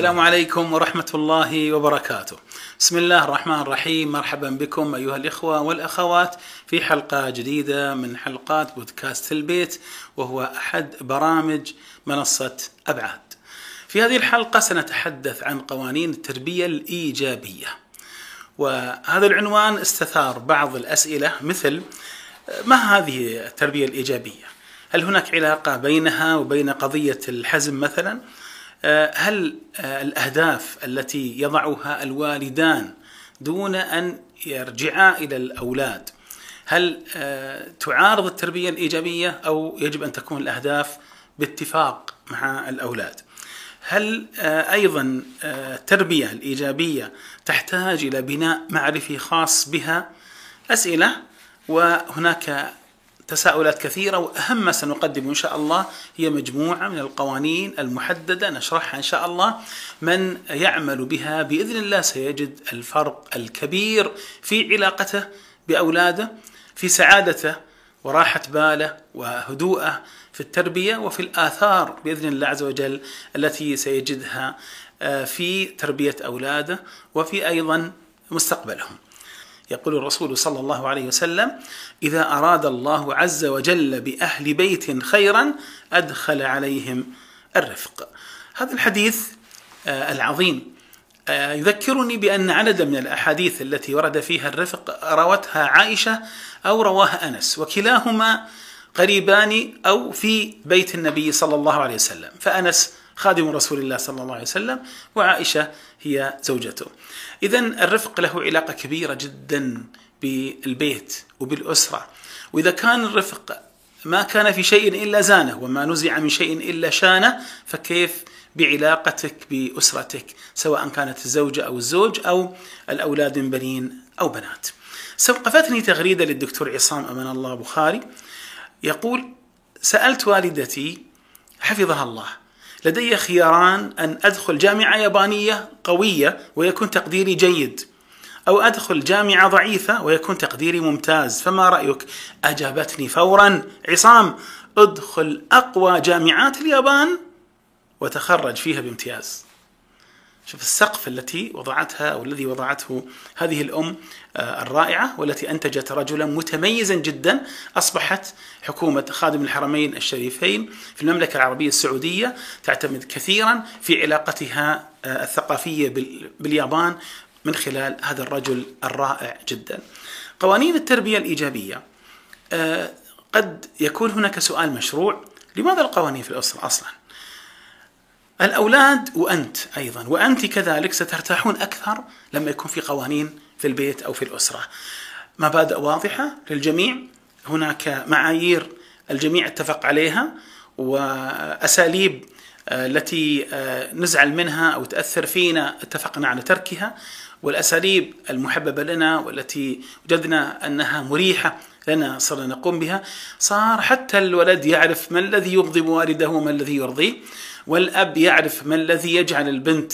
السلام عليكم ورحمة الله وبركاته. بسم الله الرحمن الرحيم، مرحبا بكم أيها الإخوة والأخوات في حلقة جديدة من حلقات بودكاست البيت وهو أحد برامج منصة أبعاد. في هذه الحلقة سنتحدث عن قوانين التربية الإيجابية. وهذا العنوان استثار بعض الأسئلة مثل ما هذه التربية الإيجابية؟ هل هناك علاقة بينها وبين قضية الحزم مثلا؟ هل الأهداف التي يضعها الوالدان دون أن يرجعا إلى الأولاد هل تعارض التربية الإيجابية أو يجب أن تكون الأهداف باتفاق مع الأولاد؟ هل أيضا التربية الإيجابية تحتاج إلى بناء معرفي خاص بها؟ أسئلة وهناك تساؤلات كثيرة وأهم ما سنقدم إن شاء الله هي مجموعة من القوانين المحددة نشرحها إن شاء الله من يعمل بها بإذن الله سيجد الفرق الكبير في علاقته بأولاده في سعادته وراحة باله وهدوءه في التربية وفي الآثار بإذن الله عز وجل التي سيجدها في تربية أولاده وفي أيضا مستقبلهم. يقول الرسول صلى الله عليه وسلم إذا أراد الله عز وجل بأهل بيت خيرا أدخل عليهم الرفق. هذا الحديث العظيم. يذكرني بأن عددا من الأحاديث التي ورد فيها الرفق روتها عائشة أو رواها أنس وكلاهما قريبان أو في بيت النبي صلى الله عليه وسلم. فأنس خادم رسول الله صلى الله عليه وسلم وعائشة هي زوجته. اذا الرفق له علاقة كبيرة جدا بالبيت وبالأسرة وإذا كان الرفق ما كان في شيء إلا زانه وما نزع من شيء إلا شانه فكيف بعلاقتك بأسرتك سواء كانت الزوجه أو الزوج أو الأولاد من بنين أو بنات. استوقفتني تغريدة للدكتور عصام أمان الله بخاري يقول سألت والدتي حفظها الله لدي خياران أن أدخل جامعة يابانية قوية ويكون تقديري جيد أو أدخل جامعة ضعيفة ويكون تقديري ممتاز فما رأيك؟ أجابتني فورا عصام ادخل أقوى جامعات اليابان وتخرج فيها بامتياز شوف السقف التي وضعتها أو الذي وضعته هذه الأم الرائعة والتي أنتجت رجلا متميزا جدا أصبحت حكومة خادم الحرمين الشريفين في المملكة العربية السعودية تعتمد كثيرا في علاقتها الثقافية باليابان من خلال هذا الرجل الرائع جدا. قوانين التربية الإيجابية قد يكون هناك سؤال مشروع لماذا القوانين في الأسرة أصلا؟ الأولاد وأنت أيضا وأنت كذلك سترتاحون أكثر لما يكون في قوانين في البيت أو في الأسرة. مبادئ واضحة للجميع هناك معايير الجميع اتفق عليها وأساليب التي نزعل منها أو تأثر فينا اتفقنا على تركها والأساليب المحببة لنا والتي وجدنا أنها مريحة لنا صرنا نقوم بها. صار حتى الولد يعرف ما الذي يغضب والده وما الذي يرضيه. والأب يعرف ما الذي يجعل البنت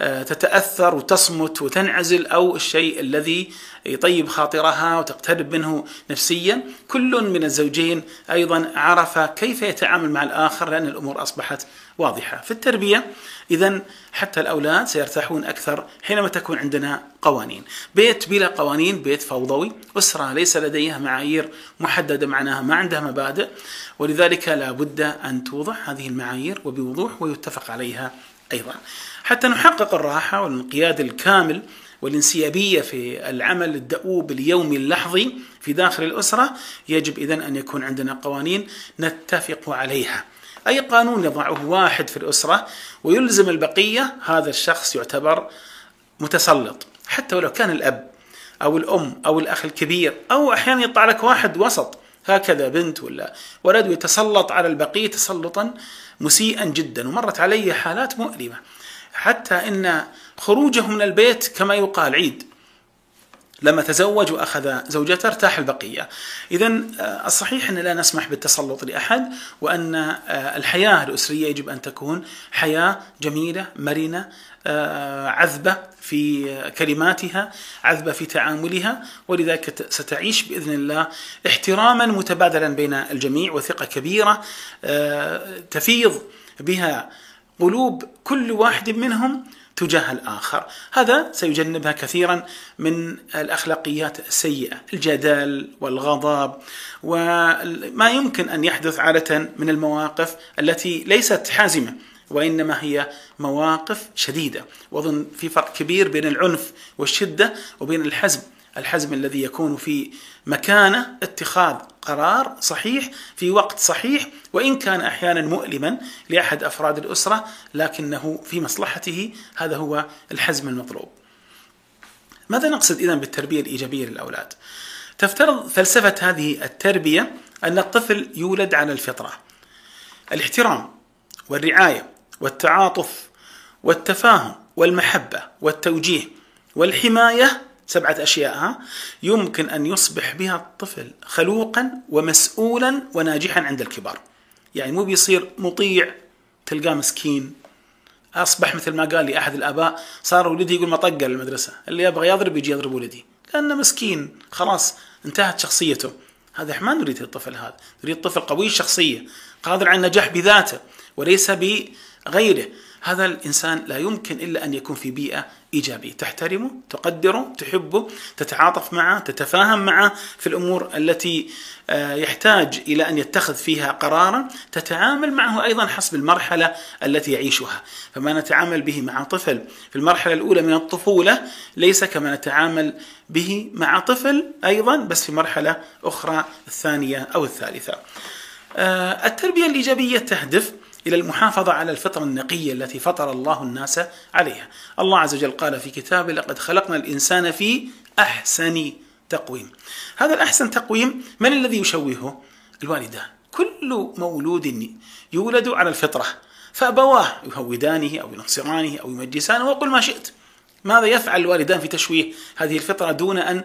تتأثر وتصمت وتنعزل أو الشيء الذي يطيب خاطرها وتقترب منه نفسيا. كل من الزوجين أيضا عرف كيف يتعامل مع الآخر لأن الأمور أصبحت واضحة. في التربية إذا حتى الأولاد سيرتاحون أكثر حينما تكون عندنا قوانين. بيت بلا قوانين بيت فوضوي. أسرة ليس لديها معايير محددة معناها ما عندها مبادئ. ولذلك لا بد أن توضع هذه المعايير وبوضوح ويتفق عليها أيضا. حتى نحقق الراحة والانقياد الكامل والانسيابية في العمل الدؤوب اليومي اللحظي في داخل الأسرة يجب إذن أن يكون عندنا قوانين نتفق عليها. أي قانون يضعه واحد في الأسرة ويلزم البقية هذا الشخص يعتبر متسلط. حتى ولو كان الأب أو الأم أو الأخ الكبير أو أحيانا يطلع لك واحد وسط هكذا بنت ولا ولد يتسلط على البقية تسلطا مسيئا جدا ومرت علي حالات مؤلمة. حتى إن خروجه من البيت كما يقال عيد. لما تزوج وأخذ زوجته ارتاح البقية. اذا الصحيح أن لا نسمح بالتسلط لأحد وأن الحياة الأسرية يجب أن تكون حياة جميلة مرنة عذبة في كلماتها، عذبة في تعاملها، ولذلك ستعيش بإذن الله احتراما متبادلا بين الجميع وثقة كبيرة تفيض بها قلوب كل واحد منهم تجاه الآخر. هذا سيجنبها كثيرا من الأخلاقيات السيئة الجدل والغضب وما يمكن أن يحدث عادة من المواقف التي ليست حازمة وإنما هي مواقف شديدة وأظن في فرق كبير بين العنف والشدة وبين الحزم. الحزم الذي يكون في مكانه اتخاذ قرار صحيح في وقت صحيح وإن كان أحيانا مؤلما لأحد أفراد الأسرة لكنه في مصلحته هذا هو الحزم المطلوب. ماذا نقصد اذا بالتربية الإيجابية للأولاد؟ تفترض فلسفة هذه التربية أن الطفل يولد على الفطرة. الاحترام والرعاية والتعاطف والتفاهم والمحبة والتوجيه والحماية سبعة أشياء ها؟ يمكن أن يصبح بها الطفل خلوقا ومسؤولا وناجحا عند الكبار. يعني مو بيصير مطيع تلقاه مسكين. أصبح مثل ما قال لي أحد الآباء صار ولدي يقول ما طق المدرسة. اللي يبغى يضرب يجي يضرب ولدي. لأنه مسكين. خلاص انتهت شخصيته. هذا ما نريد الطفل هذا. نريد طفل قوي الشخصية قادر على النجاح بذاته وليس بغيره. هذا الإنسان لا يمكن إلا أن يكون في بيئة إيجابية. تحترمه تقدره تحبه تتعاطف معه تتفاهم معه في الأمور التي آه، يحتاج إلى أن يتخذ فيها قرارا. تتعامل معه أيضا حسب المرحلة التي يعيشها. فما نتعامل به مع طفل في المرحلة الأولى من الطفولة ليس كما نتعامل به مع طفل أيضا بس في مرحلة أخرى الثانية أو الثالثة. آه، التربية الإيجابية تهدف إلى المحافظة على الفطرة النقية التي فطر الله الناس عليها. الله عز وجل قال في كتابه: لقد خلقنا الإنسان في أحسن تقويم. هذا الأحسن تقويم من الذي يشوهه؟ الوالدان. كل مولود يولد على الفطرة فأبواه يهودانه أو ينصرانه أو يمجسانه وقل ما شئت. ماذا يفعل الوالدان في تشويه هذه الفطرة دون أن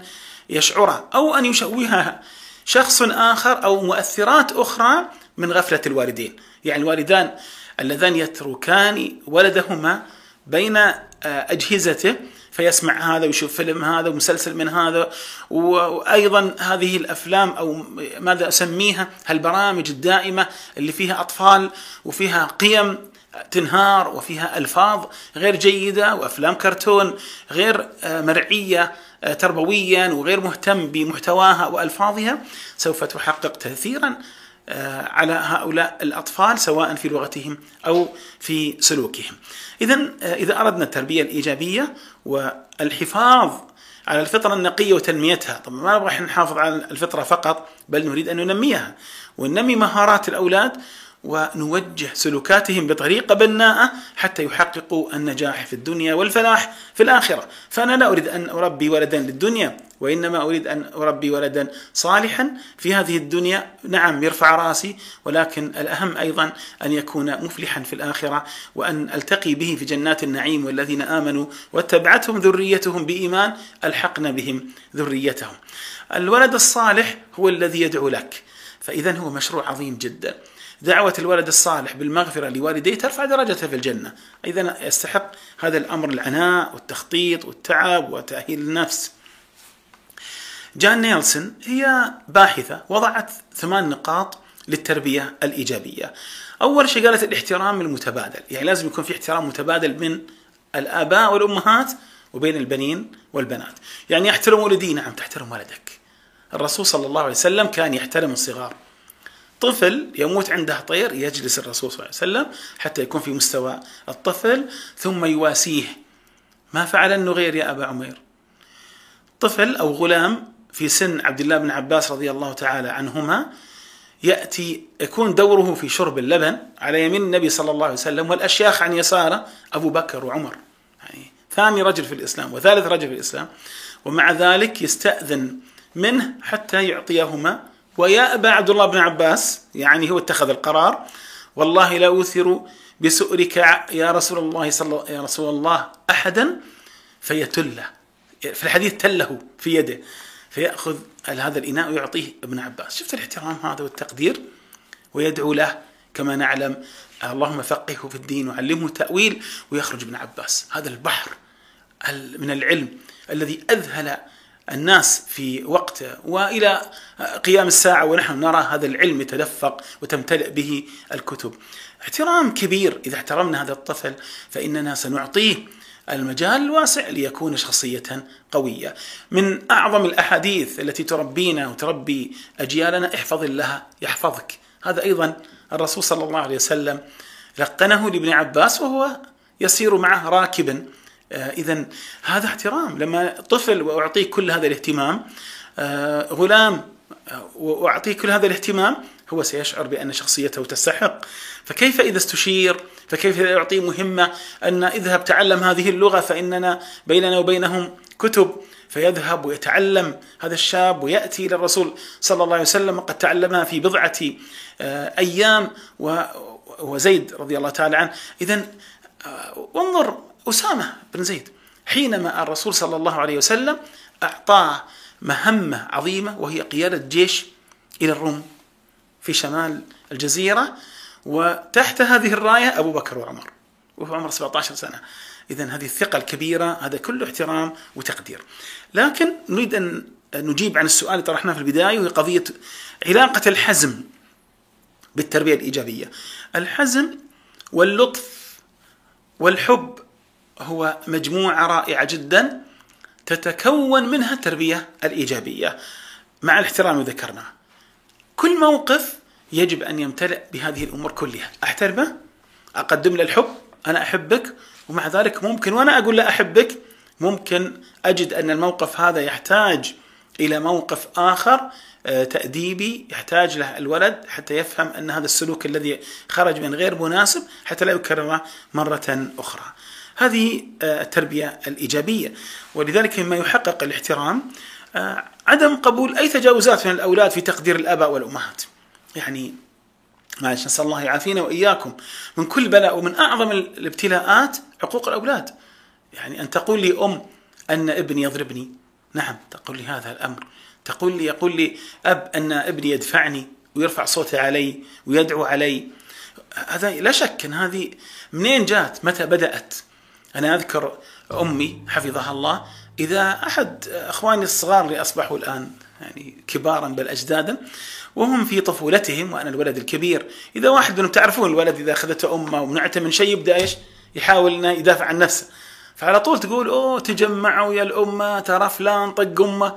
يشعرها أو أن يشوهها شخص آخر أو مؤثرات أخرى من غفلة الوالدين. يعني الوالدان اللذان يتركان ولدهما بين آه، أجهزته فيسمع هذا ويشوف فيلم هذا ومسلسل من هذا وأيضا هذه الأفلام أو ماذا أسميها البرامج الدائمة اللي فيها أطفال وفيها قيم تنهار وفيها ألفاظ غير جيدة وأفلام كرتون غير آه، مرعية آه، تربويا وغير مهتم بمحتواها وألفاظها سوف تحقق تاثيرا على هؤلاء الأطفال سواء في لغتهم أو في سلوكهم. إذا آه، إذا أردنا التربية الإيجابية والحفاظ على الفطرة النقية وتنميتها طبعا ما نبغى نحافظ على الفطرة فقط بل نريد أن ننميها وننمي مهارات الأولاد ونوجه سلوكاتهم بطريقة بناءة حتى يحققوا النجاح في الدنيا والفلاح في الآخرة، فأنا لا أريد أن أربي ولدا للدنيا وإنما أريد أن أربي ولدا صالحا في هذه الدنيا، نعم يرفع رأسي ولكن الأهم أيضا أن يكون مفلحا في الآخرة وأن ألتقي به في جنات النعيم والذين آمنوا واتبعتهم ذريتهم بإيمان ألحقنا بهم ذريتهم. الولد الصالح هو الذي يدعو لك، فاذا هو مشروع عظيم جدا. دعوة الولد الصالح بالمغفرة لوالديه ترفع درجته في الجنة إذا يستحق هذا الأمر العناء والتخطيط والتعب وتأهيل النفس جان نيلسون هي باحثة وضعت ثمان نقاط للتربية الإيجابية. أول شيء قالت الاحترام المتبادل. يعني لازم يكون في احترام متبادل من الآباء والأمهات وبين البنين والبنات. يعني يحترم ولدي؟ نعم تحترم ولدك. الرسول صلى الله عليه وسلم كان يحترم الصغار. طفل يموت عنده طير يجلس الرسول صلى الله عليه وسلم حتى يكون في مستوى الطفل ثم يواسيه. ما فعل النغير يا أبا عمير؟ طفل أو غلام في سن عبد الله بن عباس رضي الله تعالى عنهما يأتي يكون دوره في شرب اللبن على يمين النبي صلى الله عليه وسلم والأشياخ عن يساره أبو بكر وعمر. يعني ثاني رجل في الإسلام وثالث رجل في الإسلام. ومع ذلك يستأذن منه حتى يعطيهما. ويا أبا عبد الله بن عباس يعني هو اتخذ القرار والله لا أوثر بسؤرك يا رسول الله صلى يا رسول الله أحدا فيتله. في الحديث تله في يده. فيأخذ هذا الإناء ويعطيه ابن عباس. شفت الاحترام هذا والتقدير؟ ويدعو له كما نعلم اللهم فقهه في الدين وعلمه تأويل ويخرج ابن عباس. هذا البحر من العلم الذي أذهل الناس في وقت وقته وإلى قيام الساعة ونحن نرى هذا العلم يتدفق وتمتلئ به الكتب. احترام كبير. إذا احترمنا هذا الطفل فإننا سنعطيه المجال الواسع ليكون شخصية قوية. من أعظم الأحاديث التي تربينا وتربي أجيالنا احفظ الله يحفظك. هذا أيضا الرسول صلى الله عليه وسلم لقنه لابن عباس وهو يسير معه راكبا. آه، إذا هذا احترام. لما طفل وأعطيه كل هذا الاهتمام آه، غلام وأعطيه كل هذا الاهتمام هو سيشعر بأن شخصيته تستحق. فكيف إذا استشير؟ فكيف إذا يعطيه مهمة؟ أن اذهب تعلم هذه اللغة فإننا بيننا وبينهم كتب. فيذهب ويتعلم هذا الشاب ويأتي إلى الرسول صلى الله عليه وسلم. وقد تعلمها في بضعة أيام. وزيد رضي الله تعالى عنه. إذا وانظر أسامة بن زيد. حينما الرسول صلى الله عليه وسلم أعطاه مهمة عظيمة وهي قيادة جيش إلى الروم في شمال الجزيرة. وتحت هذه الراية أبو بكر وعمر وهو عمر 17 سنة. إذا هذه الثقة الكبيرة هذا كله احترام وتقدير. لكن نريد أن نجيب عن السؤال اللي طرحناه في البداية وهي قضية علاقة الحزم بالتربية الإيجابية. الحزم واللطف والحب هو مجموعة رائعة جدا. تتكون منها التربية الإيجابية. مع الاحترام ذكرناه كل موقف يجب أن يمتلئ بهذه الأمور كلها. أحترمه أقدم له الحب أنا أحبك ومع ذلك ممكن وأنا أقول لا أحبك ممكن أجد أن الموقف هذا يحتاج إلى موقف آخر آه، تأديبي يحتاج له الولد حتى يفهم أن هذا السلوك الذي خرج من غير مناسب حتى لا يكرره مرة أخرى. هذه آه، التربية الإيجابية. ولذلك مما يحقق الاحترام آه، عدم قبول أي تجاوزات من الأولاد في تقدير الآباء والأمهات. يعني معلش نسأل الله يعافينا وإياكم. من كل بلاء ومن أعظم الابتلاءات عقوق الأولاد. يعني أن تقول لي أم أن ابني يضربني. نعم تقول لي هذا الأمر. تقول لي يقول لي أب أن ابني يدفعني ويرفع صوته علي ويدعو علي. هذا لا شك أن هذه منين جات؟ متى بدأت؟ أنا أذكر أمي حفظها الله إذا أحد أخواني الصغار اللي أصبحوا الآن يعني كبارا بل أجدادا وهم في طفولتهم وأنا الولد الكبير إذا واحد منهم تعرفون الولد إذا أخذته أمه ومنعته من شيء يبدأ إيش؟ يحاول إنه يدافع عن نفسه. فعلى طول تقول أوه تجمعوا يا الأمة ترى فلان طق أمه.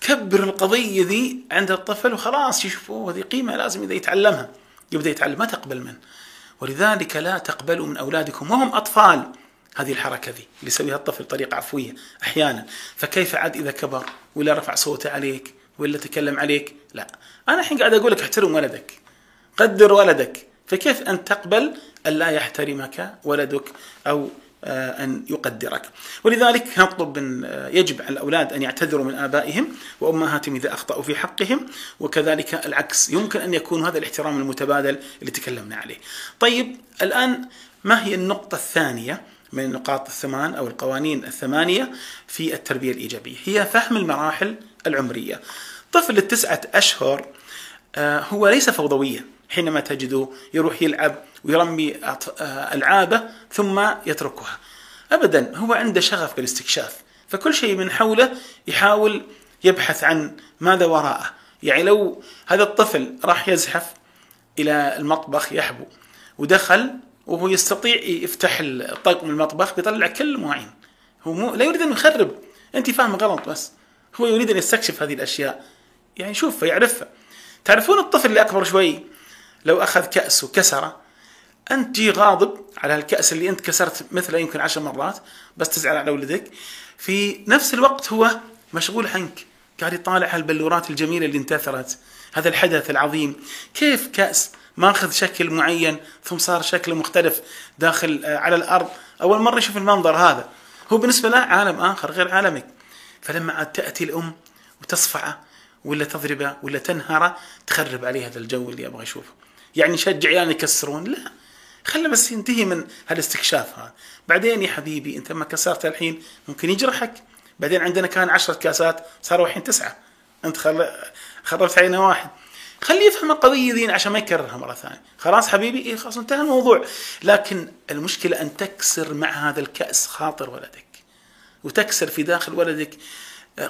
تكبر القضية ذي عند الطفل وخلاص يشوفوا هذه قيمة لازم إذا يتعلمها يبدأ يتعلم ما تقبل منه. ولذلك لا تقبلوا من أولادكم وهم أطفال. هذه الحركة ذي اللي يسويها الطفل بطريقة عفوية أحيانا. فكيف عاد إذا كبر ولا رفع صوته عليك ولا تكلم عليك؟ لا. أنا الحين قاعد أقول لك احترم ولدك. قدر ولدك. فكيف أن تقبل أن لا يحترمك ولدك أو آه، أن يقدرك؟ ولذلك نطلب من آه، يجب على الأولاد أن يعتذروا من آبائهم وأمهاتهم إذا أخطأوا في حقهم وكذلك العكس يمكن أن يكون هذا الاحترام المتبادل اللي تكلمنا عليه. طيب الآن ما هي النقطة الثانية؟ من النقاط الثمان أو القوانين الثمانية في التربية الإيجابية. هي فهم المراحل العمرية. طفل التسعة أشهر آه، هو ليس فوضويا. حينما تجده يروح يلعب ويرمي آه، ألعابه ثم يتركها. أبدا هو عنده شغف بالاستكشاف. فكل شيء من حوله يحاول يبحث عن ماذا وراءه. يعني لو هذا الطفل راح يزحف إلى المطبخ يحبو ودخل وهو يستطيع يفتح الطاقم المطبخ بيطلع كل المواعين. هو مو لا يريد أن يخرب. أنت فاهم غلط بس. هو يريد أن يستكشف هذه الأشياء. يعني شوف فيعرفها تعرفون الطفل اللي أكبر شوي؟ لو أخذ كأس وكسره أنت جي غاضب على الكاس اللي أنت كسرت مثله يمكن عشر مرات بس تزعل على ولدك. في نفس الوقت هو مشغول عنك. قاعد يطالع هالبلورات الجميلة اللي انتثرت. هذا الحدث العظيم. كيف كأس؟ ماخذ شكل معين ثم صار شكله مختلف داخل آه، على الأرض. أول مرة يشوف المنظر هذا. هو بالنسبة له عالم آخر غير عالمك فلما عاد تأتي الأم وتصفعه ولا تضربه ولا تنهره تخرب عليه هذا الجو اللي أبغى اشوفه يعني شجع عيالنا يكسرون. لا خله بس ينتهي من هالاستكشاف هذا. بعدين يا حبيبي أنت ما كسرت الحين ممكن يجرحك. بعدين عندنا كان عشرة كاسات صاروا الحين تسعة. أنت خربت علينا واحد. خليه يفهم القضية ذي عشان ما يكررها مرة ثانية. خلاص حبيبي؟ إيه خلاص انتهى الموضوع. لكن المشكلة أن تكسر مع هذا الكأس خاطر ولدك. وتكسر في داخل ولدك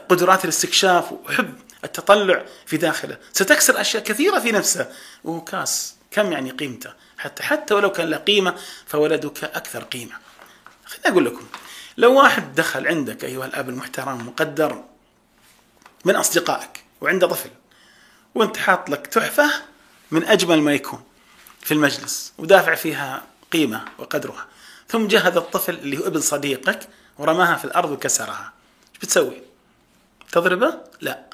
قدرات الاستكشاف وحب التطلع في داخله. ستكسر أشياء كثيرة في نفسه. وهو كاس كم يعني قيمته؟ حتى حتى ولو كان له قيمة فولدك أكثر قيمة. خليني أقول لكم لو واحد دخل عندك أيها الأب المحترم مقدر من أصدقائك وعنده طفل وانت حاط لك تحفة من أجمل ما يكون في المجلس ودافع فيها قيمة وقدرها. ثم جاء هذا الطفل اللي هو ابن صديقك ورماها في الأرض وكسرها. إيش بتسوي؟ تضربه؟ لا.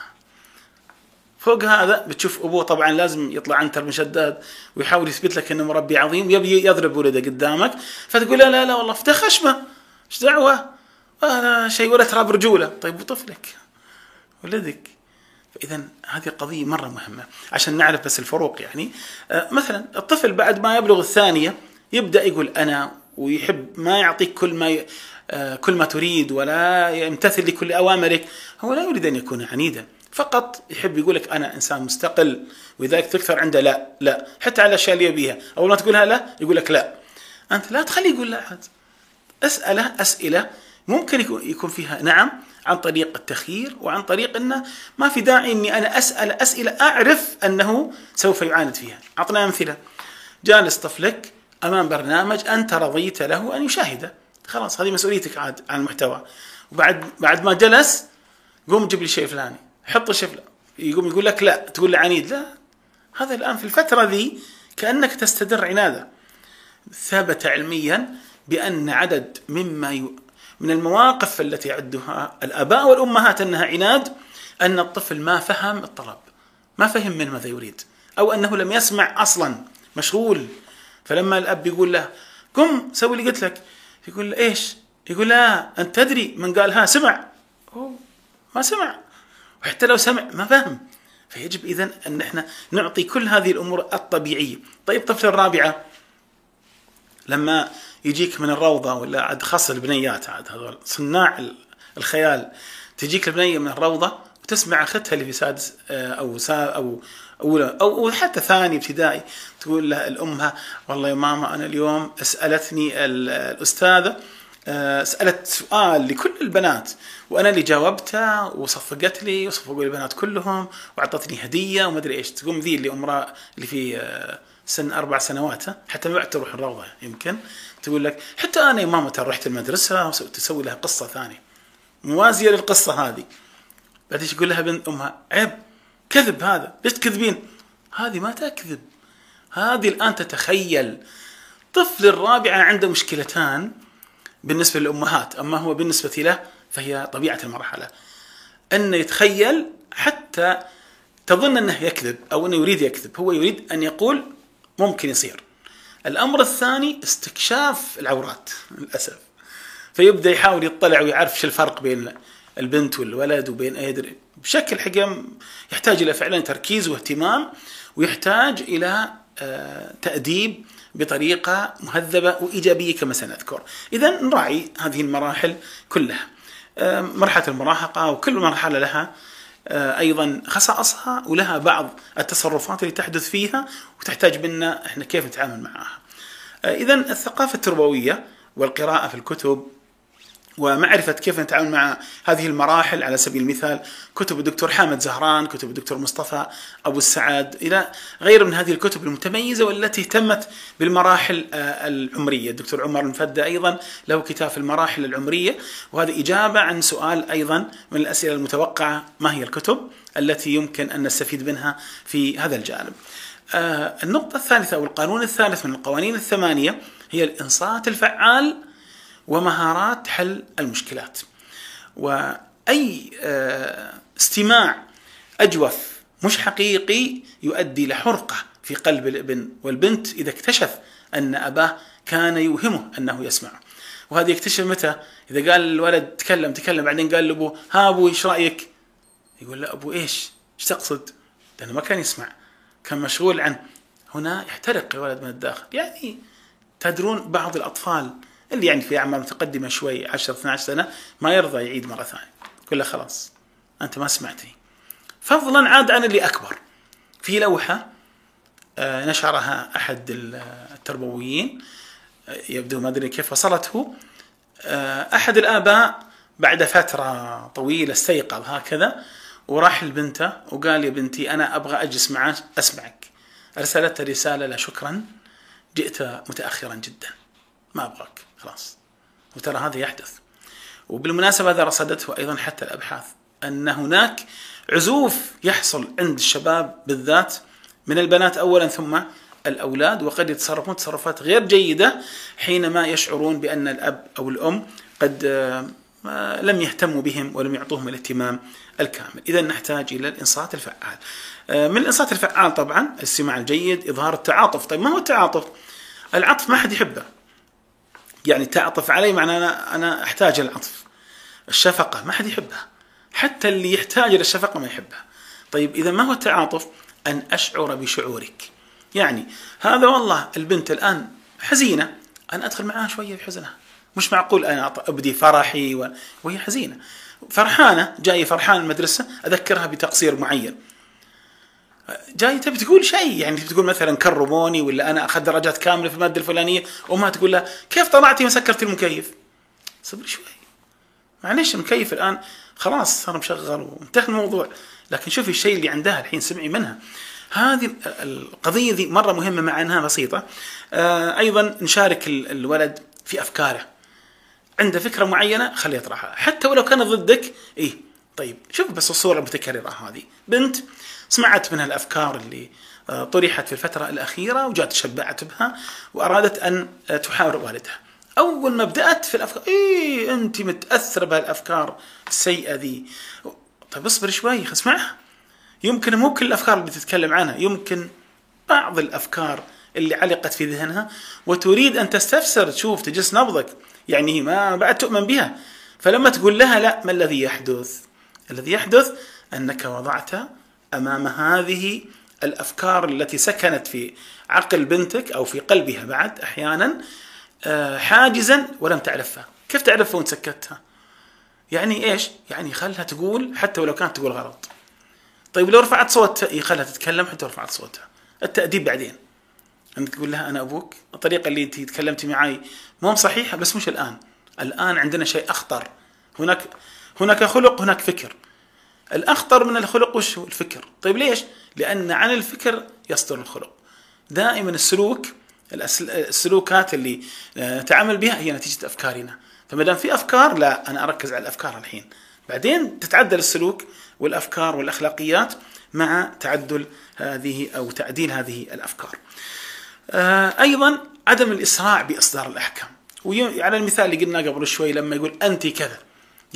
فوق هذا بتشوف أبوه طبعا لازم يطلع عنتر مشدد ويحاول يثبت لك إنه مربي عظيم يبي يضرب ولده قدامك. فتقول لا لا لا والله افتح خشمة. إيش دعوة؟ هذا شيء ولا تراب رجوله طيب وطفلك؟ ولدك؟ فاذا هذه قضيه مرة مهمة عشان نعرف بس الفروق يعني. آه، مثلا الطفل بعد ما يبلغ الثانية يبدأ يقول أنا ويحب ما يعطيك كل ما ي... آه، كل ما تريد ولا يمتثل لكل أوامرك. هو لا يريد أن يكون عنيدا. فقط يحب يقول لك أنا إنسان مستقل ولذلك تكثر عنده لا لا. حتى على الاشياء اللي يبيها. أول ما تقولها لا يقول لك لا. أنت لا تخليه يقول لا أسألة أسئلة ممكن يكون فيها نعم عن طريق التخيير وعن طريق إنه ما في داعي إني أنا أسأل أسئلة أعرف أنه سوف يعاند فيها. أعطنا أمثلة. جالس طفلك أمام برنامج أنت رضيت له أن يشاهده. خلاص هذه مسؤوليتك عاد عن المحتوى. وبعد بعد ما جلس قوم جيب لي شيء فلاني. حط الشيء فلاني يقوم يقول لك لا. تقول له عنيد. لا. هذا الآن في الفترة ذي كأنك تستدر عنادة. ثبت علميا بأن عدد مما. من المواقف التي يعدها الآباء والأمهات أنها عناد أن الطفل ما فهم الطلب ما فهم من ماذا يريد أو أنه لم يسمع أصلا مشغول. فلما الأب يقول له قم سوي اللي قلت لك. يقول له إيش؟ يقول لا أنت تدري. من قال ها سمع. هو ما سمع. وحتى لو سمع ما فهم. فيجب اذا أن إحنا نعطي كل هذه الأمور الطبيعية. طيب طفل الرابعة لما يجيك من الروضة ولا عاد خاصة البنيات عاد هذول صناع الخيال. تجيك البنية من الروضة وتسمع أختها اللي في سادس آه، أو سا أو أولى أو حتى ثاني ابتدائي تقول لها الأمها والله يا ماما أنا اليوم سألتني الأستاذة آه، سألت سؤال لكل البنات وأنا اللي جاوبتها وصفقت لي وصفقوا لي البنات كلهم وأعطتني هدية وما أدري إيش. تقوم ذي اللي عمرها اللي في آه، سن أربع سنوات حتى ما بعد تروح الروضة يمكن. تقول لك حتى أنا ماما رحت المدرسة وتسوي لها قصة ثانية. موازية للقصة هذه. بعدين يقول لها بنت أمها؟ عيب كذب هذا. ليش تكذبين؟ هذه ما تكذب. هذه الآن تتخيل. طفل الرابعه عنده مشكلتان بالنسبة للأمهات. أما هو بالنسبة له فهي طبيعة المرحلة. انه يتخيل حتى تظن أنه يكذب أو أنه يريد يكذب. هو يريد أن يقول ممكن يصير. الأمر الثاني استكشاف العورات للأسف فيبدأ يحاول يطلع ويعرف شو الفرق بين البنت والولد وبين ايدر بشكل حقيقة يحتاج إلى فعلا تركيز واهتمام ويحتاج إلى آه، تأديب بطريقة مهذبة وإيجابية كما سنذكر. اذا نراعي هذه المراحل كلها. آه، مرحلة المراهقة وكل مرحلة لها أيضا خصائصها ولها بعض التصرفات اللي تحدث فيها وتحتاج منا إحنا كيف نتعامل معها. اذا الثقافة التربوية والقراءة في الكتب ومعرفة كيف نتعامل مع هذه المراحل على سبيل المثال كتب الدكتور حامد زهران كتب الدكتور مصطفى أبو السعاد إلى غير من هذه الكتب المتميزة والتي اهتمت بالمراحل آه، العمرية. الدكتور عمر المفدى أيضا له كتاب في المراحل العمرية وهذا إجابة عن سؤال أيضا من الأسئلة المتوقعة ما هي الكتب التي يمكن أن نستفيد منها في هذا الجانب؟ آه، النقطة الثالثة أو القانون الثالث من القوانين الثمانية هي الإنصات الفعال ومهارات حل المشكلات. وأي آه، استماع أجوف مش حقيقي يؤدي لحرقه في قلب الابن والبنت إذا اكتشف أن أباه كان يوهمه أنه يسمع. وهذا يكتشف متى؟ إذا قال الولد تكلم تكلم بعدين قال لأبوه ها أبوي إيش رأيك؟ يقول لا ابو إيش؟ إيش تقصد؟ لأنه ما كان يسمع كان مشغول عنه. هنا يحترق الولد من الداخل. يعني تدرون بعض الأطفال اللي يعني في اعمار متقدمة شوي 10 12 سنة ما يرضى يعيد مرة ثانية. يقول له خلاص أنت ما سمعتني. فضلا عاد عن اللي أكبر. في لوحة آه، نشرها أحد التربويين آه، يبدو ما أدري كيف وصلته. آه، أحد الآباء بعد فترة طويلة استيقظ هكذا وراح لبنته وقال يا بنتي أنا أبغى أجلس معك أسمعك. أرسلت رسالة لا شكرا جئت متأخرا جدا ما أبغاك. خلاص. وترى هذا يحدث. وبالمناسبة هذا رصدته أيضا حتى الأبحاث أن هناك عزوف يحصل عند الشباب بالذات من البنات أولا ثم الأولاد وقد يتصرفون تصرفات غير جيدة حينما يشعرون بأن الأب أو الأم قد آه، لم يهتموا بهم ولم يعطوهم الاهتمام الكامل. إذا نحتاج إلى الإنصات الفعال. آه، من الإنصات الفعال طبعا الاستماع الجيد إظهار التعاطف. طيب ما هو التعاطف؟ العطف ما حد يحبه. يعني تعطف علي معناه أنا, أنا أحتاج العطف. الشفقة ما حد يحبها. حتى اللي يحتاج إلى الشفقة ما يحبها. طيب إذا ما هو التعاطف؟ أن أشعر بشعورك. يعني هذا والله البنت الآن حزينة. أنا أدخل معها شوية في حزنها. مش معقول أنا أبدي فرحي و... وهي حزينة. فرحانة جاية فرحانة المدرسة أذكرها بتقصير معين. جاي تبي تقول شيء؟ يعني تبي تقول مثلا كرموني ولا أنا اخذت درجات كاملة في المادة الفلانية وما تقول لها كيف طلعتي ما سكرتي المكيف؟ صبر شوي. معلش المكيف الآن خلاص صار مشغل وانتهى الموضوع. لكن شوفي الشيء اللي عندها الحين سمعي منها. هذه القضية ذي مرة مهمة مع إنها بسيطة. آه، أيضا نشارك الولد في أفكاره. عنده فكرة معينة؟ خليه يطرحها. حتى ولو كانت ضدك إيه طيب شوف بس الصورة المتكررة هذه. بنت سمعت من الأفكار اللي آه، طرحت في الفترة الأخيرة وجات تشبعت بها وأرادت أن آه، تحاور والدها. أول ما بدأت في الأفكار إيه انت متأثرة بهالأفكار السيئة ذي. طيب اصبر شوي اسمعها يمكن مو كل الأفكار اللي تتكلم عنها يمكن بعض الأفكار اللي علقت في ذهنها وتريد أن تستفسر تشوف تجس نبضك. يعني ما بعد تؤمن بها. فلما تقول لها لا ما الذي يحدث؟ الذي يحدث أنك وضعت أمام هذه الأفكار التي سكنت في عقل بنتك أو في قلبها بعد أحيانا آه، حاجزا ولم تعرفها. كيف تعرفها وانت سكتها؟ يعني إيش؟ يعني خلها تقول حتى ولو كانت تقول غلط. طيب لو رفعت صوتها خلها تتكلم حتى رفعت صوتها. التأديب بعدين. انك تقول لها أنا أبوك. الطريقة اللي أنت تكلمتي معي مو صحيحة بس مش الآن. الآن عندنا شيء أخطر. هناك هناك خلق هناك فكر. الأخطر من الخلق وش هو؟ الفكر. طيب ليش؟ لأن عن الفكر يصدر الخلق. دائما السلوك السلوكات اللي نتعامل بها هي نتيجة أفكارنا. فما دام في أفكار لا أنا أركز على الأفكار الحين. بعدين تتعدل السلوك والأفكار والأخلاقيات مع تعدل هذه أو تعديل هذه الأفكار. آه، أيضا عدم الإسراع بإصدار الأحكام. وعلى المثال اللي قلنا قبل شوي لما يقول أنت كذا.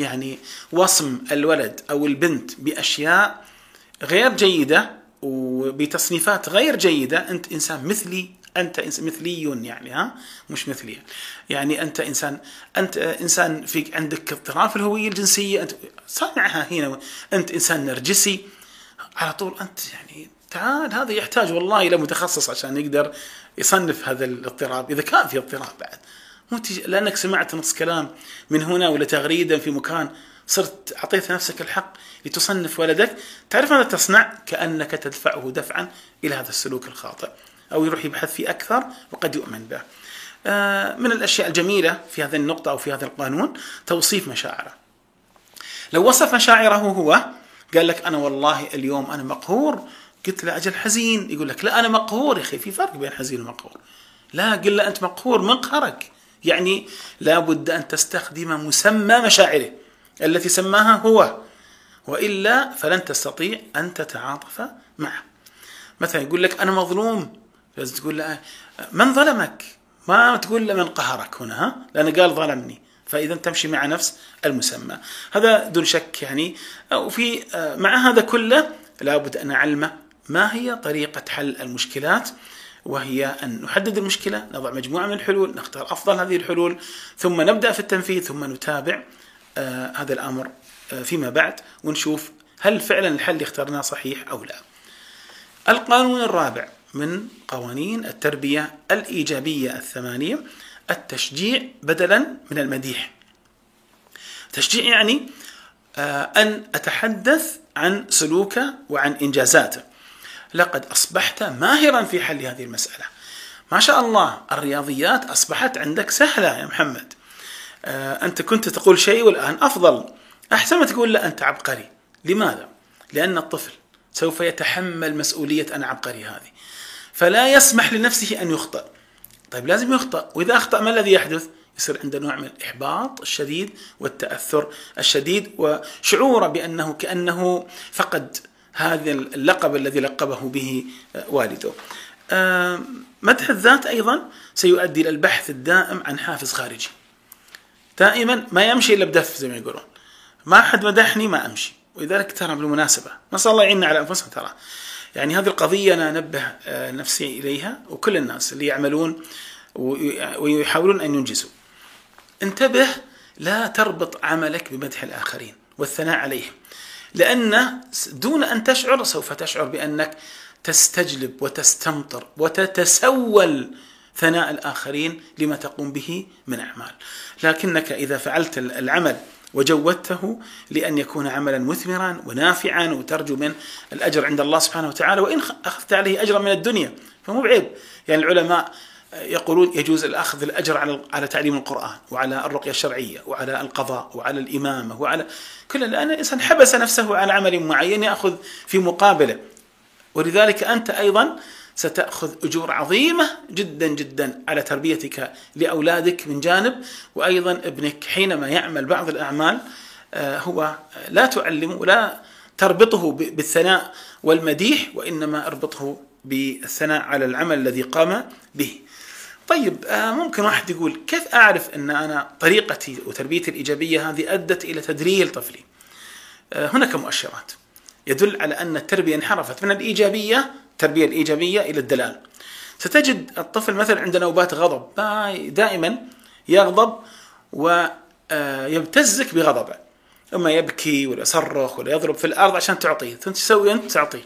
يعني وصم الولد أو البنت بأشياء غير جيدة وبتصنيفات غير جيدة أنت إنسان مثلي أنت مثلي يعني ها؟ مش مثلي. يعني أنت إنسان أنت إنسان فيك عندك اضطراب في الهوية الجنسية أنت صنعها هنا أنت إنسان نرجسي. على طول أنت يعني تعال هذا يحتاج والله إلى متخصص عشان يقدر يصنف هذا الاضطراب إذا كان في اضطراب بعد. مو لأنك سمعت نص كلام من هنا ولا تغريده في مكان صرت أعطيت نفسك الحق لتصنف ولدك. تعرف ماذا تصنع؟ كأنك تدفعه دفعا إلى هذا السلوك الخاطئ أو يروح يبحث فيه أكثر وقد يؤمن به. آه، من الأشياء الجميلة في هذه النقطة أو في هذا القانون توصيف مشاعره. لو وصف مشاعره هو قال لك أنا والله اليوم أنا مقهور قلت له أجل حزين يقول لك لا أنا مقهور يا أخي في فرق بين حزين ومقهور. لا قل له أنت مقهور من قهرك. يعني لابد أن تستخدم مسمى مشاعره. التي سماها هو. وإلا فلن تستطيع أن تتعاطف معه. مثلا يقول لك أنا مظلوم. لازم تقول له من ظلمك؟ ما تقول له من قهرك هنا ها؟ لأنه قال ظلمني. فإذا تمشي مع نفس المسمى. هذا دون شك يعني. وفي مع هذا كله لابد أن اعلمه ما هي طريقة حل المشكلات. وهي أن نحدد المشكلة نضع مجموعة من الحلول نختار أفضل هذه الحلول ثم نبدأ في التنفيذ ثم نتابع آه هذا الأمر آه فيما بعد ونشوف هل فعلا الحل اللي اخترناه صحيح أو لا. القانون الرابع من قوانين التربية الإيجابية الثمانية التشجيع بدلا من المديح. تشجيع يعني آه، أن أتحدث عن سلوكه وعن إنجازاته. لقد أصبحت ماهرا في حل هذه المسألة. ما شاء الله الرياضيات أصبحت عندك سهلة يا محمد. آه، أنت كنت تقول شيء والآن أفضل. أحسن ما تقول لا أنت عبقري. لماذا؟ لأن الطفل سوف يتحمل مسؤولية أنا عبقري هذه. فلا يسمح لنفسه أن يخطئ طيب لازم يخطئ وإذا أخطأ ما الذي يحدث؟ يصير عنده نوع من الإحباط الشديد والتأثر الشديد وشعوره بأنه كأنه فقد هذا اللقب الذي لقبه به والده. مدح الذات أيضا سيؤدي إلى البحث الدائم عن حافز خارجي. دائما ما يمشي إلا بدف زي ما يقولون. ما حد مدحني ما أمشي. ولذلك ترى بالمناسبة نسأل الله يعيننا على أنفسنا ترى. يعني هذه القضية أنا أنبه آه، نفسي إليها وكل الناس اللي يعملون ويحاولون أن ينجزوا. انتبه لا تربط عملك بمدح الآخرين والثناء عليهم. لأن دون أن تشعر سوف تشعر بأنك تستجلب وتستمطر وتتسول ثناء الآخرين لما تقوم به من أعمال. لكنك إذا فعلت العمل وجودته لأن يكون عملا مثمرا ونافعا وترجو من الأجر عند الله سبحانه وتعالى وإن أخذت عليه أجرا من الدنيا فمو بعيب. يعني العلماء يقولون يجوز الأخذ الأجر على على تعليم القرآن وعلى الرقية الشرعية وعلى القضاء وعلى الإمامة وعلى كل الآن الإنسان حبس نفسه عن عمل معين يأخذ في مقابله. ولذلك أنت أيضا ستأخذ أجور عظيمة جدا جدا على تربيتك لأولادك من جانب. وأيضا ابنك حينما يعمل بعض الأعمال آه، هو لا تعلمه ولا تربطه بالثناء والمديح وإنما اربطه بالثناء على العمل الذي قام به. طيب آه، ممكن واحد يقول كيف أعرف أن أنا طريقتي وتربيتي الإيجابية هذه أدت إلى تدريل طفلي؟ آه، هناك مؤشرات يدل على أن التربية انحرفت من الإيجابية التربية الإيجابية إلى الدلال. ستجد الطفل مثلا عند نوبات غضب دائما يغضب ويبتزك آه، بغضبه. أما يبكي ولا يصرخ ولا يضرب في الأرض عشان تعطيه. ثم تسوي أنت؟ تعطيه.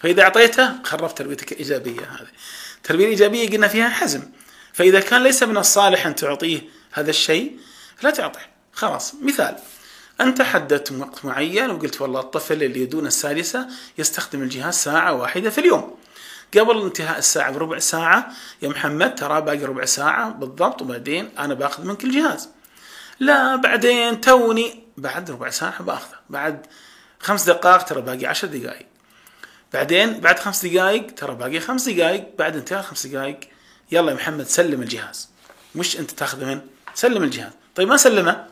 فإذا أعطيته خربت تربيتك الإيجابية هذه. التربيه الإيجابية قلنا فيها حزم. فإذا كان ليس من الصالح أن تعطيه هذا الشيء لا تعطيه. خلاص مثال. أنت حددت وقت معين وقلت والله الطفل اللي دون السادسة يستخدم الجهاز ساعة واحدة في اليوم. قبل انتهاء الساعة بربع ساعة يا محمد ترى باقي ربع ساعة بالضبط وبعدين أنا باخذ منك الجهاز. لا بعدين توني بعد ربع ساعة باخذه. بعد خمس دقائق ترى باقي عشر دقائق. بعدين بعد خمس دقائق ترى باقي خمس دقائق. بعد انتهاء خمس دقائق يلا يا محمد سلم الجهاز. مش أنت تاخذه من؟ سلم الجهاز. طيب ما سلمه؟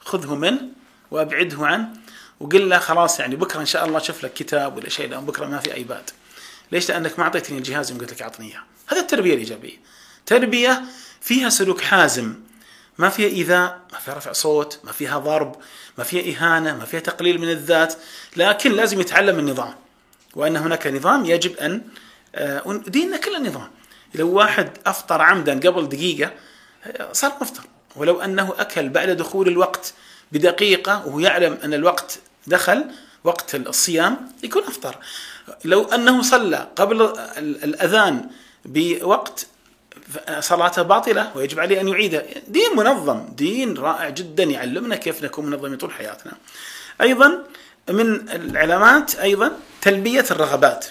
خذه من وأبعده عنه وقل له خلاص يعني بكرة إن شاء الله شوف لك كتاب ولا شيء لأن بكرة ما في ايباد ليش؟ لأنك ما أعطيتني الجهاز يوم قلت لك أعطني إياه. هذا التربية الإيجابية. تربية فيها سلوك حازم. ما فيها إيذاء ما فيها رفع صوت ما فيها ضرب ما فيها إهانة ما فيها تقليل من الذات لكن لازم يتعلم النظام. وأن هناك نظام يجب أن آه، ديننا كله نظام. لو واحد أفطر عمدا قبل دقيقة صار مفطر. ولو أنه أكل بعد دخول الوقت بدقيقة وهو يعلم أن الوقت دخل وقت الصيام يكون أفطر. لو أنه صلى قبل الأذان بوقت صلاته باطلة ويجب عليه أن يعيدها دين منظم دين رائع جدا يعلمنا كيف نكون منظمين طول حياتنا. أيضا من العلامات أيضا تلبية الرغبات.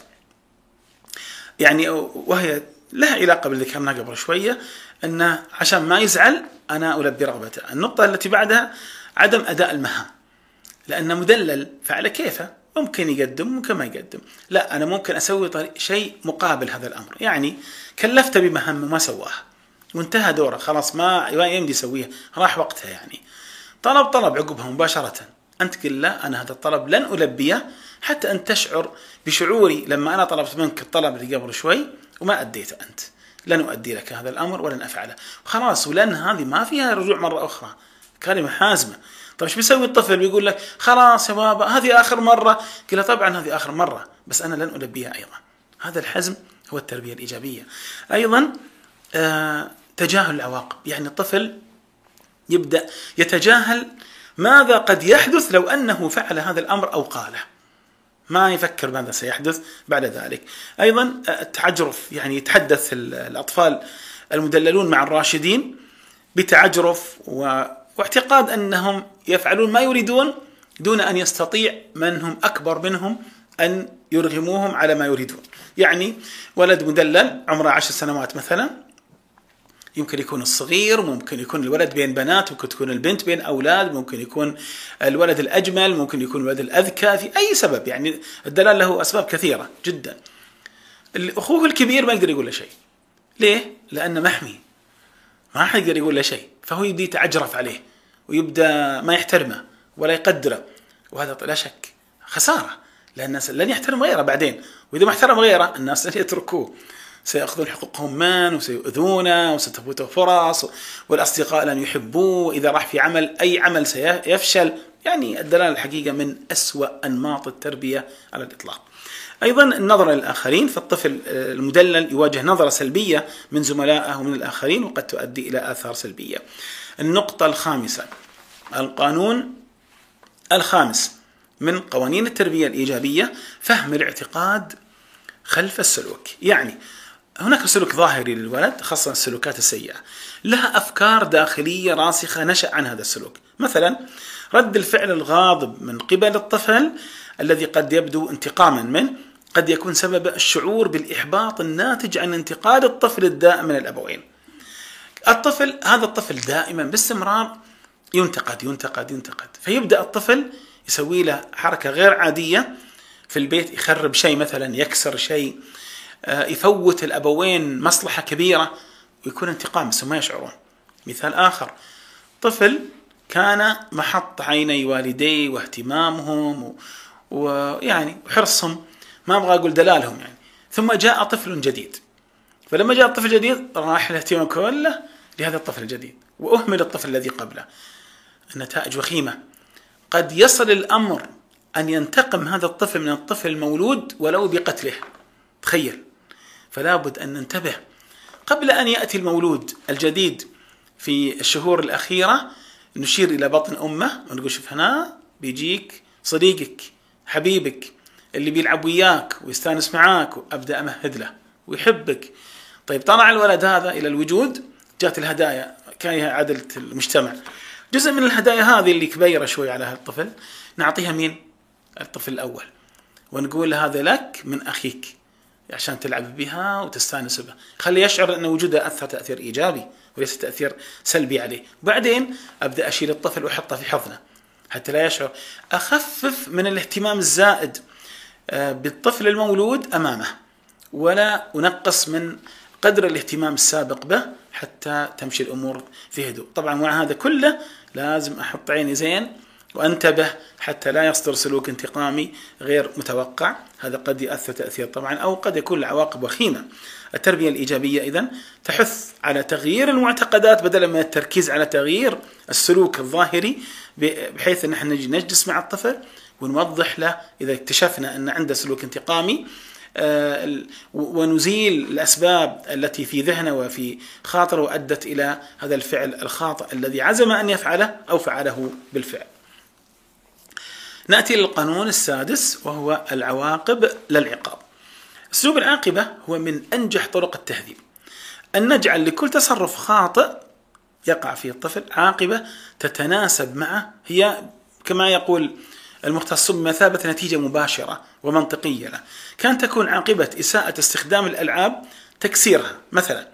يعني وهي لها علاقة باللي ذكرناه قبل شوية أنه عشان ما يزعل أنا ألبي رغبته. النقطة التي بعدها عدم أداء المهام. لأنه مدلل فعلى كيفه ممكن يقدم ممكن ما يقدم. لا أنا ممكن أسوي شيء مقابل هذا الأمر. يعني كلفته بمهمة ما سواها. وانتهى دوره. خلاص ما يمدي يسويها. راح وقتها يعني. طلب طلب عقبها مباشرة. أنت قل لا أنا هذا الطلب لن ألبيه حتى أن تشعر بشعوري. لما أنا طلبت منك الطلب اللي قبل شوي وما أديته أنت. لن أؤدي لك هذا الأمر ولن أفعله. خلاص ولن هذه ما فيها رجوع مرة أخرى. كلمة حازمة. طيب إيش بيسوي الطفل؟ بيقول لك خلاص يا بابا هذه آخر مرة. قل طبعا هذه آخر مرة بس أنا لن ألبيها أيضا. هذا الحزم هو التربية الإيجابية. أيضا آه تجاهل العواقب. يعني الطفل يبدأ يتجاهل ماذا قد يحدث لو أنه فعل هذا الأمر أو قاله. ما يفكر ماذا سيحدث بعد ذلك أيضا آه، التعجرف يعني يتحدث الأطفال المدللون مع الراشدين بتعجرف و واعتقاد أنهم يفعلون ما يريدون دون أن يستطيع من هم أكبر منهم أن يرغموهم على ما يريدون. يعني ولد مدلل عمره عشر سنوات مثلا يمكن يكون الصغير ممكن يكون الولد بين بنات ممكن تكون البنت بين أولاد ممكن يكون الولد الأجمل ممكن يكون الولد الأذكى في أي سبب. يعني الدلال له أسباب كثيرة جدا. أخوه الكبير ما يقدر يقول له شيء. ليه؟ لأنه محمي. ما حد يقدر يقول له شيء. فهو يبدي يتعجرف عليه ويبدأ ما يحترمه ولا يقدره. وهذا لا شك. خسارة. لأن الناس لن يحترم غيره بعدين. وإذا ما احترم غيره الناس لن يتركوه. سيأخذون حقوقهم من وسيؤذونه وستفوته فرص والأصدقاء لن يحبوه. وإذا راح في عمل أي عمل سيفشل يعني الدلالة الحقيقة من أسوأ أنماط التربية على الإطلاق. أيضا النظرة للآخرين فالطفل المدلل يواجه نظرة سلبية من زملائه ومن الآخرين وقد تؤدي إلى آثار سلبية. النقطة الخامسة القانون الخامس من قوانين التربية الإيجابية فهم الاعتقاد خلف السلوك. يعني هناك سلوك ظاهري للولد خاصة السلوكات السيئة. لها أفكار داخلية راسخة نشأ عن هذا السلوك. مثلا رد الفعل الغاضب من قبل الطفل الذي قد يبدو انتقاما منه قد يكون سبب الشعور بالإحباط الناتج عن انتقاد الطفل الدائم من الأبوين. الطفل هذا الطفل دائما باستمرار ينتقد ينتقد ينتقد. فيبدأ الطفل يسوي له حركة غير عادية في البيت يخرب شيء مثلا يكسر شيء. يفوت الأبوين مصلحة كبيرة ويكون انتقام بس ما يشعرون. مثال آخر طفل كان محط عيني والديه واهتمامهم ويعني وحرصهم ما أبغى أقول دلالهم يعني. ثم جاء طفل جديد. فلما جاء الطفل الجديد راح الاهتمام كله لهذا الطفل الجديد. وأهمل الطفل الذي قبله النتائج وخيمة. قد يصل الأمر أن ينتقم هذا الطفل من الطفل المولود ولو بقتله. تخيل. فلا بد أن ننتبه. قبل أن يأتي المولود الجديد في الشهور الأخيرة نشير إلى بطن أمه ونقول شوف هنا بيجيك صديقك حبيبك اللي بيلعب وياك ويستانس معاك وأبدأ امهد له ويحبك. طيب طلع الولد هذا إلى الوجود جات الهدايا كان عدلة المجتمع. جزء من الهدايا هذه اللي كبيرة شوي على هالطفل نعطيها مين؟ الطفل الأول. ونقول هذا لك من أخيك. عشان تلعب بها وتستانس بها. خلي يشعر أن وجوده أثر تأثير إيجابي وليس تأثير سلبي عليه. بعدين أبدأ أشيل الطفل وأحطه في حضنه حتى لا يشعر. أخفف من الاهتمام الزائد آه، بالطفل المولود أمامه. ولا أنقص من قدر الاهتمام السابق به حتى تمشي الأمور في هدوء، طبعا مع هذا كله لازم أحط عيني زين وانتبه حتى لا يصدر سلوك انتقامي غير متوقع، هذا قد يؤثر تأثير طبعا أو قد يكون له عواقب وخيمة. التربية الإيجابية اذا تحث على تغيير المعتقدات بدلا من التركيز على تغيير السلوك الظاهري بحيث أن إحنا نجلس مع الطفل ونوضح له إذا اكتشفنا أن عنده سلوك انتقامي آه، ونزيل الأسباب التي في ذهنه وفي خاطره وأدت إلى هذا الفعل الخاطئ الذي عزم أن يفعله أو فعله بالفعل. نأتي للقانون السادس وهو العواقب للعقاب. اسلوب العاقبة هو من أنجح طرق التهذيب. أن نجعل لكل تصرف خاطئ يقع فيه الطفل عاقبة تتناسب معه. هي كما يقول المختص بمثابة نتيجة مباشرة ومنطقية له. كان تكون عاقبة إساءة استخدام الألعاب تكسيرها. مثلا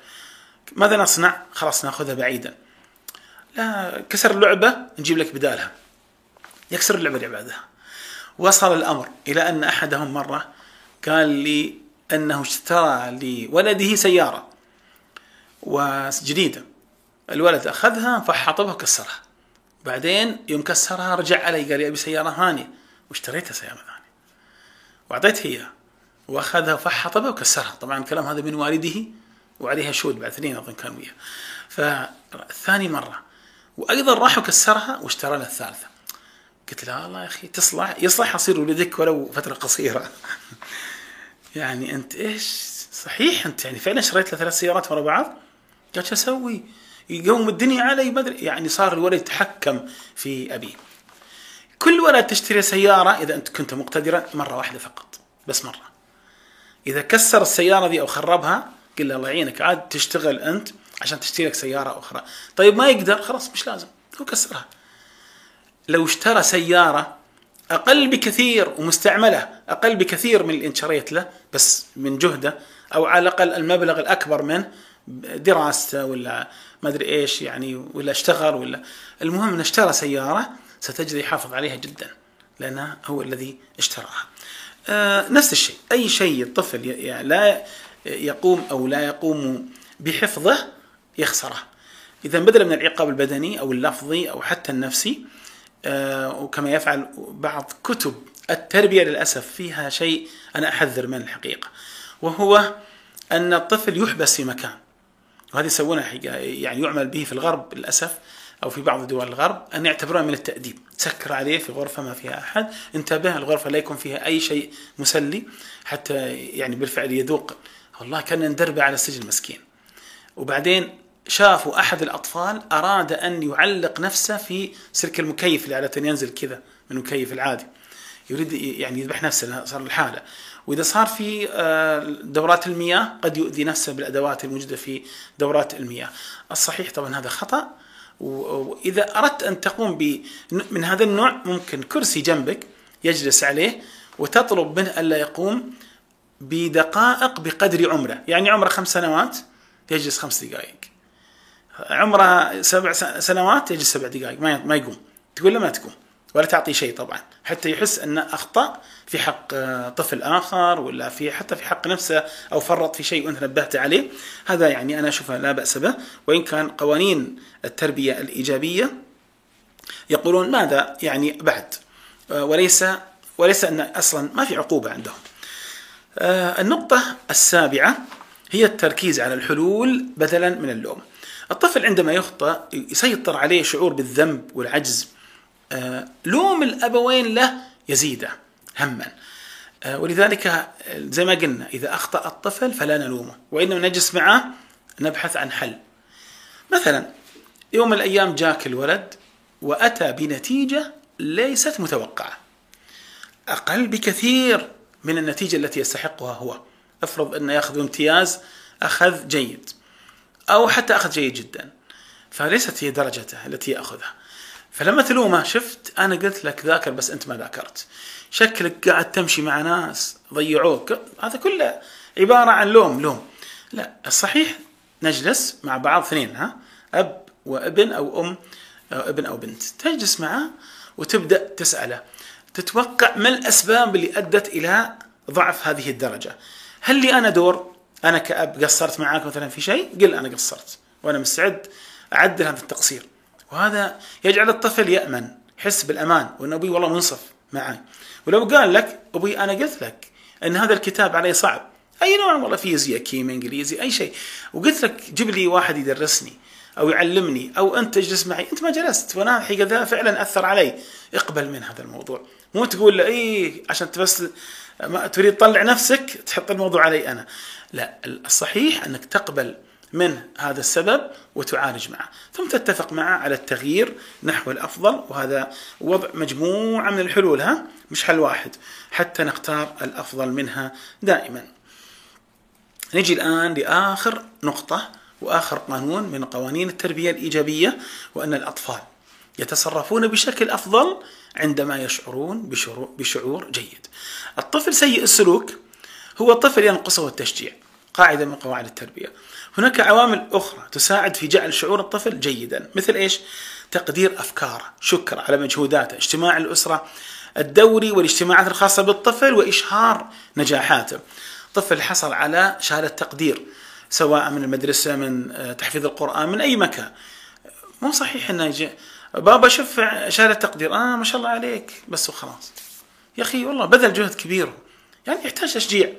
ماذا نصنع؟ خلاص نأخذها بعيدا. لا كسر اللعبة نجيب لك بدالها. يكسر اللعبة اللي بعدها وصل الأمر إلى أن أحدهم مرة قال لي أنه اشترى لولده سيارة وجديدة. الولد أخذها فحطبها وكسرها. بعدين يوم كسرها رجع علي قال لي أبي سيارة ثانية واشتريتها سيارة ثانية واعطيته إياها. وأخذها وفحطها وكسرها. طبعا الكلام هذا من والده وعليها شهود بعد اثنين أظن كانوا وياه. فثاني مرة. وأيضا راح وكسرها واشترى الثالثة. قلت له الله يا أخي تصلح يصلح أصير ولدك ولو فترة قصيرة. يعني أنت إيش؟ صحيح أنت يعني فعلا شريت له ثلاث سيارات ورا بعض؟ قال شو أسوي؟ يقوم الدنيا علي بدري. يعني صار الولد يتحكم في أبيه. كل ولد تشتري سيارة إذا أنت كنت مقتدرا مرة واحدة فقط بس مرة. إذا كسر السيارة دي أو خربها قل له الله يعينك عاد تشتغل أنت عشان تشتري لك سيارة أخرى. طيب ما يقدر خلاص مش لازم هو كسرها. لو اشترى سيارة أقل بكثير ومستعملة أقل بكثير من اللي انشريت له بس من جهده أو على الأقل المبلغ الأكبر منه دراسته ولا ما أدري إيش يعني ولا اشتغل ولا المهم انه اشترى سيارة ستجد يحافظ عليها جدا لأنه هو الذي اشتراها. آه نفس الشيء أي شيء الطفل لا يقوم أو لا يقوم بحفظه يخسره. إذا بدلا من العقاب البدني أو اللفظي أو حتى النفسي وكما يفعل بعض كتب التربية للأسف فيها شيء أنا أحذر منه الحقيقة وهو أن الطفل يحبس في مكان وهذه يسوونها يعني يعمل به في الغرب للأسف أو في بعض دول الغرب أن يعتبرونه من التأديب سكر عليه في غرفة ما فيها أحد انتبه الغرفة لا يكون فيها أي شيء مسلي حتى يعني بالفعل يذوق والله كأن ندربه على السجن مسكين. وبعدين شافوا أحد الأطفال أراد أن يعلق نفسه في سلك المكيف اللي عادة ينزل كذا من المكيف العادي. يريد يعني يذبح نفسه صار الحاله وإذا صار في آه، دورات المياه قد يؤذي نفسه بالأدوات الموجودة في دورات المياه. الصحيح طبعا هذا خطأ. وإذا أردت أن تقوم ب من هذا النوع ممكن كرسي جنبك يجلس عليه وتطلب منه ألا يقوم بدقائق بقدر عمره. يعني عمره خمس سنوات يجلس خمس دقائق. عمره سبع سنوات يجلس سبع دقائق ما يقوم. تقول له ما تقوم ولا تعطي شيء طبعا. حتى يحس أن أخطأ في حق طفل آخر ولا في حتى في حق نفسه أو فرط في شيء وأنت نبهت عليه. هذا يعني أنا أشوفه لا بأس به. وإن كان قوانين التربية الإيجابية يقولون ماذا يعني بعد؟ وليس وليس أن أصلا ما في عقوبة عندهم. النقطة السابعة هي التركيز على الحلول بدلا من اللوم. الطفل عندما يخطأ يسيطر عليه شعور بالذنب والعجز آه، لوم الأبوين له يزيده هما. آه، ولذلك زي ما قلنا إذا أخطأ الطفل فلا نلومه وإنما نجلس معه نبحث عن حل. مثلا يوم من الأيام جاك الولد وأتى بنتيجة ليست متوقعة. أقل بكثير من النتيجة التي يستحقها هو. افرض أنه يأخذ امتياز أخذ جيد. أو حتى أخذ جيد جدا. فليست هي درجته التي يأخذها. فلما تلومه شفت أنا قلت لك ذاكر بس أنت ما ذاكرت. شكلك قاعد تمشي مع ناس ضيعوك. هذا كله عبارة عن لوم لوم. لا الصحيح نجلس مع بعض اثنين ها؟ أب وابن أو أم أو ابن أو بنت. تجلس معه وتبدأ تسأله. تتوقع ما الأسباب اللي أدت إلى ضعف هذه الدرجة؟ هل لي أنا دور؟ أنا كأب قصرت معاك مثلا في شيء قل أنا قصرت وأنا مستعد أعدل هذا التقصير. وهذا يجعل الطفل يأمن يحس بالأمان وأن أبوي والله منصف معي ولو قال لك أبوي أنا قلت لك أن هذا الكتاب علي صعب. أي نوع؟ والله فيزياء كيمياء إنجليزي أي شيء. وقلت لك جيب لي واحد يدرسني أو يعلمني أو أنت تجلس معي. أنت ما جلست وأنا الحقيقة ذا فعلا أثر علي. اقبل من هذا الموضوع. مو تقول له إيه عشان بس ما تريد تطلع نفسك تحط الموضوع علي أنا. لا الصحيح أنك تقبل من هذا السبب وتعالج معه ثم تتفق معه على التغيير نحو الأفضل وهذا وضع مجموعة من الحلول ها؟ مش حل واحد حتى نختار الأفضل منها دائما. نجي الآن لآخر نقطة وآخر قانون من قوانين التربية الإيجابية وأن الأطفال يتصرفون بشكل أفضل عندما يشعرون بشعور جيد. الطفل سيء السلوك هو الطفل ينقصه التشجيع قاعدة من قواعد التربية. هناك عوامل أخرى تساعد في جعل شعور الطفل جيدا مثل إيش؟ تقدير أفكاره شكر على مجهوداته اجتماع الأسرة الدوري والاجتماعات الخاصة بالطفل وإشهار نجاحاته. طفل حصل على شهادة تقدير سواء من المدرسة من آه، تحفيظ القرآن من أي مكان. مو صحيح إنه يجي بابا شوف شهادة تقدير. آه ما شاء الله عليك. بس وخلاص. يا أخي والله بذل جهد كبير. يعني يحتاج تشجيع.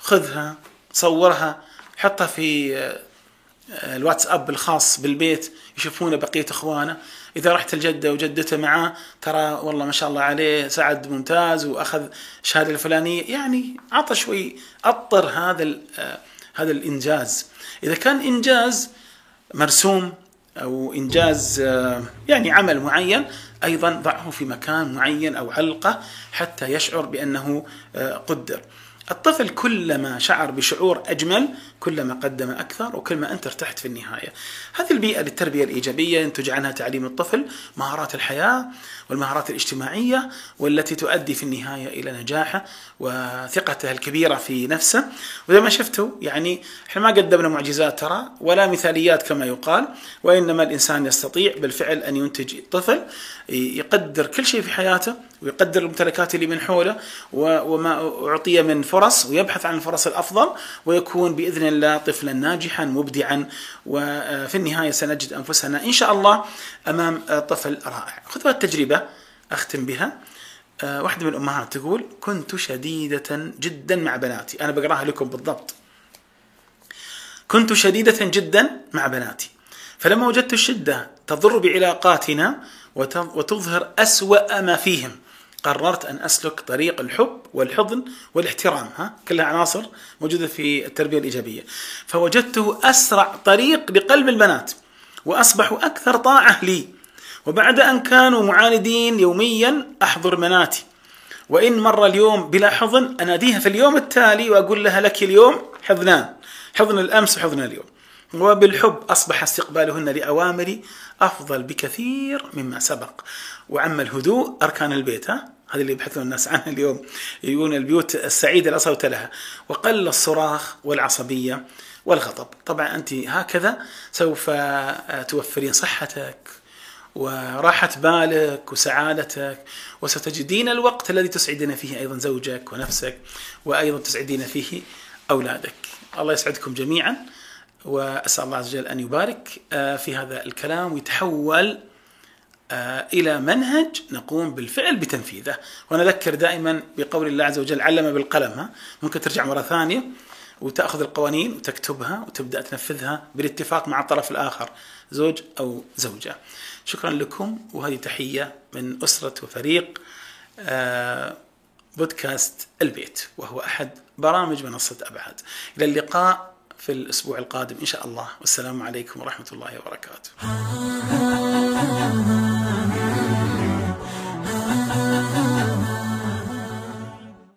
خذها صورها حطها في آه، الواتساب الخاص بالبيت يشوفونه بقية إخوانه. إذا رحت الجدة وجدته معاه ترى والله ما شاء الله عليه سعد ممتاز وأخذ الشهادة الفلانية. يعني عطى شوي أطر هذا آه، هذا الإنجاز. إذا كان إنجاز مرسوم أو إنجاز آه، يعني عمل معين أيضا ضعه في مكان معين أو علقة حتى يشعر بأنه قدر. الطفل كلما شعر بشعور أجمل كلما قدم أكثر وكلما أنت ارتحت في النهاية. هذه البيئة للتربية الإيجابية ينتج عنها تعليم الطفل مهارات الحياة والمهارات الاجتماعية والتي تؤدي في النهاية إلى نجاحه وثقته الكبيرة في نفسه. وزي ما شفتوا يعني إحنا ما قدمنا معجزات ترى ولا مثاليات كما يقال وإنما الإنسان يستطيع بالفعل أن ينتج طفل يقدر كل شيء في حياته ويقدر الممتلكات اللي من حوله وما أعطي من فرص ويبحث عن الفرص الأفضل ويكون بإذن الله طفلا ناجحا مبدعا وفي النهاية سنجد أنفسنا إن شاء الله أمام طفل رائع. خذوا التجربة أختم بها. واحدة من الأمهات تقول كنت شديدة جدا مع بناتي. أنا بقراها لكم بالضبط. كنت شديدة جدا مع بناتي. فلما وجدت الشدة تضر بعلاقاتنا وتظهر أسوأ ما فيهم. قررت أن أسلك طريق الحب والحضن والاحترام ها؟ كلها عناصر موجودة في التربية الإيجابية. فوجدته أسرع طريق لقلب البنات وأصبحوا أكثر طاعة لي. وبعد أن كانوا معاندين يوميا أحضر بناتي وإن مر اليوم بلا حضن أناديها في اليوم التالي وأقول لها لك اليوم حضنان. حضن الأمس وحضن اليوم. وبالحب أصبح استقبالهن لأوامري أفضل بكثير مما سبق. وعم الهدوء أركان البيت ها؟ هذه اللي يبحثون الناس عنها اليوم يقولون البيوت السعيدة لا صوت لها. وقل الصراخ والعصبية والغضب. طبعا أنت هكذا سوف توفرين صحتك وراحة بالك وسعادتك وستجدين الوقت الذي تسعدين فيه أيضا زوجك ونفسك وأيضا تسعدين فيه أولادك. الله يسعدكم جميعا وأسأل الله عز وجل أن يبارك في هذا الكلام ويتحول إلى منهج نقوم بالفعل بتنفيذه. ونذكر دائما بقول الله عز وجل علم بالقلم ممكن ترجع مرة ثانية وتأخذ القوانين وتكتبها وتبدأ تنفذها بالاتفاق مع الطرف الآخر زوج أو زوجة. شكرا لكم وهذه تحية من أسرة وفريق بودكاست البيت وهو أحد برامج منصة أبعاد. إلى اللقاء في الأسبوع القادم إن شاء الله. والسلام عليكم ورحمة الله وبركاته.